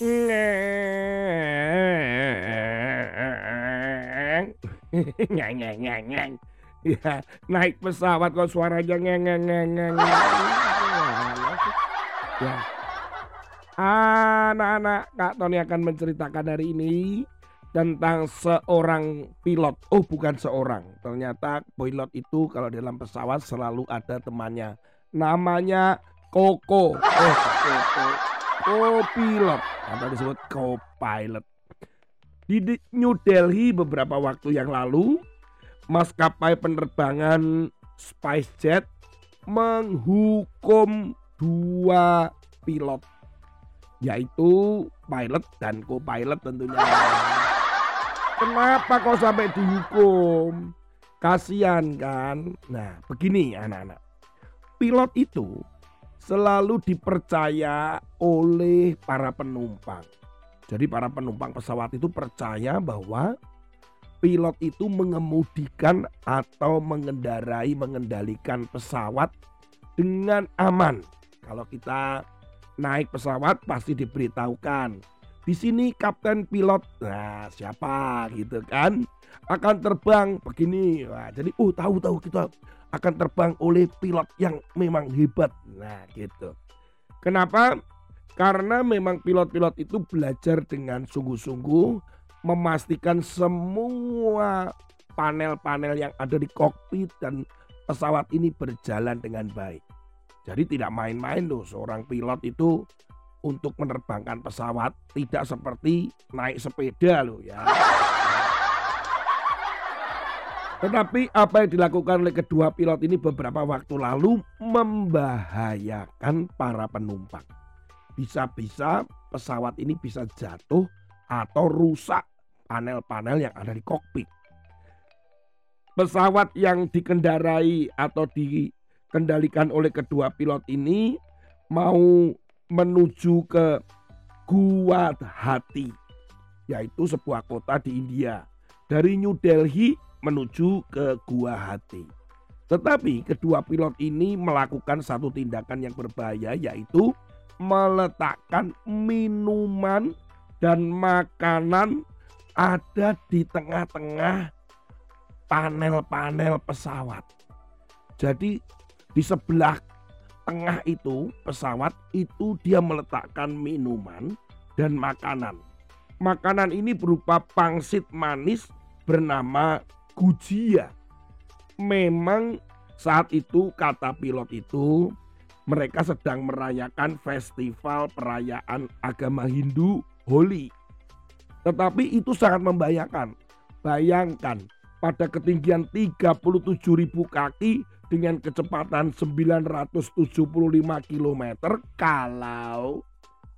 Ya, naik pesawat kok suaranya ngeng ngeng ngeng. Ya. Anak-anak, Kak Tony akan menceritakan hari ini tentang seorang pilot. Oh, bukan seorang. Ternyata pilot itu kalau dalam pesawat selalu ada temannya. Namanya Koko. Oh, Koko. Co-pilot atau disebut co-pilot. Di New Delhi beberapa waktu yang lalu, maskapai penerbangan SpiceJet menghukum dua pilot yaitu pilot dan co-pilot tentunya. Kenapa kau sampai dihukum? Kasihan kan? Nah, begini anak-anak. Pilot itu selalu dipercaya oleh para penumpang. Jadi para penumpang pesawat itu percaya bahwa pilot itu mengemudikan atau mengendarai mengendalikan pesawat dengan aman. Kalau kita naik pesawat pasti diberitahukan. Di sini kapten pilot, nah siapa gitu kan? Akan terbang begini. Wah, jadi oh tahu tahu kita akan terbang oleh pilot yang memang hebat. Nah, gitu. Kenapa? Karena memang pilot-pilot itu belajar dengan sungguh-sungguh memastikan semua panel-panel yang ada di kokpit dan pesawat ini berjalan dengan baik. Jadi tidak main-main loh seorang pilot itu untuk menerbangkan pesawat tidak seperti naik sepeda loh ya. Tetapi apa yang dilakukan oleh kedua pilot ini beberapa waktu lalu membahayakan para penumpang. Bisa-bisa pesawat ini bisa jatuh atau rusak panel-panel yang ada di kokpit. Pesawat yang dikendarai atau dikendalikan oleh kedua pilot ini mau menuju ke Guwahati, yaitu sebuah kota di India. Dari New Delhi menuju ke Gua Hati. Tetapi kedua pilot ini melakukan satu tindakan yang berbahaya yaitu meletakkan minuman dan makanan ada di tengah-tengah panel-panel pesawat. Jadi di sebelah tengah itu pesawat itu dia meletakkan minuman dan makanan. Makanan ini berupa pangsit manis bernama Gujia. Memang saat itu kata pilot itu mereka sedang merayakan festival perayaan agama Hindu Holi. Tetapi itu sangat membahayakan. Bayangkan pada ketinggian 37.000 kaki dengan kecepatan 975 km kalau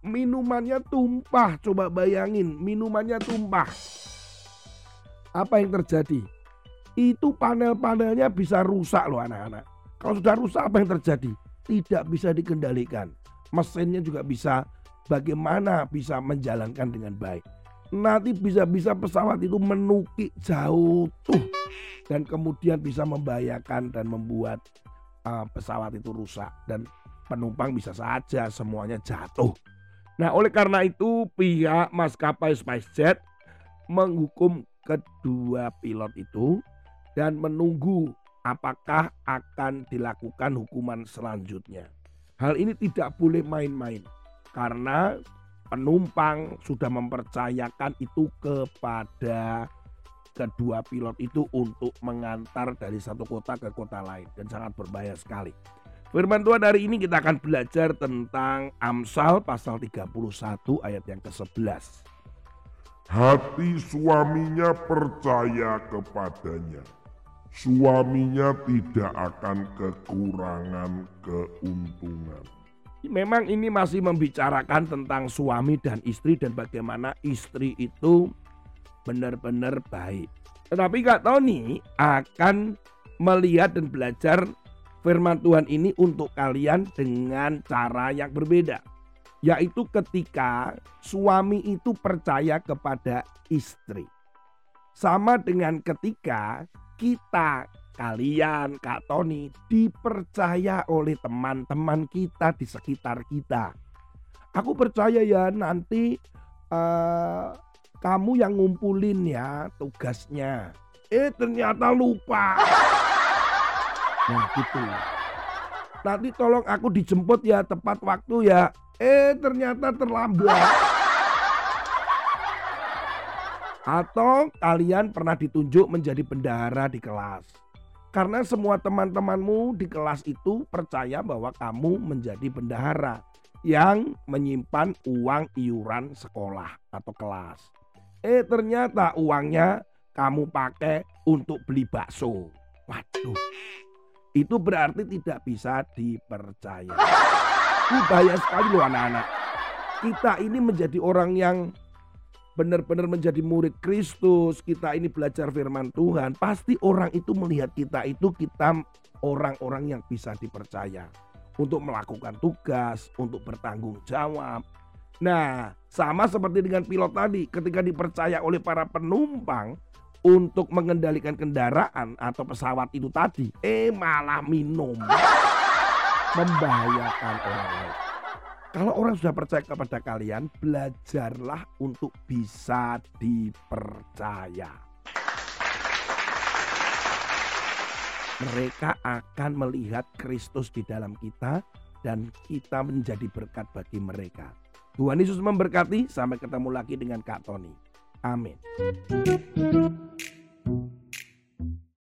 minumannya tumpah coba bayangin minumannya tumpah apa yang terjadi itu panel-panelnya bisa rusak loh anak-anak. Kalau sudah rusak apa yang terjadi? Tidak bisa dikendalikan. Mesinnya juga bisa bagaimana bisa menjalankan dengan baik. Nanti bisa-bisa pesawat itu menukik jauh tuh dan kemudian bisa membahayakan dan membuat uh, pesawat itu rusak dan penumpang bisa saja semuanya jatuh. Nah, oleh karena itu pihak maskapai SpiceJet menghukum kedua pilot itu dan menunggu apakah akan dilakukan hukuman selanjutnya. Hal ini tidak boleh main-main karena penumpang sudah mempercayakan itu kepada kedua pilot itu untuk mengantar dari satu kota ke kota lain dan sangat berbahaya sekali. Firman Tuhan hari ini kita akan belajar tentang Amsal pasal 31 ayat yang ke-11. Hati suaminya percaya kepadanya suaminya tidak akan kekurangan keuntungan. Memang ini masih membicarakan tentang suami dan istri dan bagaimana istri itu benar-benar baik. Tetapi Kak Tony akan melihat dan belajar firman Tuhan ini untuk kalian dengan cara yang berbeda. Yaitu ketika suami itu percaya kepada istri. Sama dengan ketika kita, kalian, Kak Tony, dipercaya oleh teman-teman kita di sekitar kita. Aku percaya ya nanti uh, kamu yang ngumpulin ya tugasnya. Eh ternyata lupa. Nah gitu. Nanti tolong aku dijemput ya tepat waktu ya. Eh ternyata terlambat. Atau kalian pernah ditunjuk menjadi bendahara di kelas. Karena semua teman-temanmu di kelas itu percaya bahwa kamu menjadi bendahara yang menyimpan uang iuran sekolah atau kelas. Eh ternyata uangnya kamu pakai untuk beli bakso. Waduh, itu berarti tidak bisa dipercaya. Ini bahaya sekali loh anak-anak. Kita ini menjadi orang yang benar-benar menjadi murid Kristus, kita ini belajar firman Tuhan, pasti orang itu melihat kita itu kita orang-orang yang bisa dipercaya untuk melakukan tugas, untuk bertanggung jawab. Nah, sama seperti dengan pilot tadi, ketika dipercaya oleh para penumpang untuk mengendalikan kendaraan atau pesawat itu tadi, eh malah minum. Membahayakan orang lain. Kalau orang sudah percaya kepada kalian, belajarlah untuk bisa dipercaya. Mereka akan melihat Kristus di dalam kita dan kita menjadi berkat bagi mereka. Tuhan Yesus memberkati. Sampai ketemu lagi dengan Kak Tony. Amin.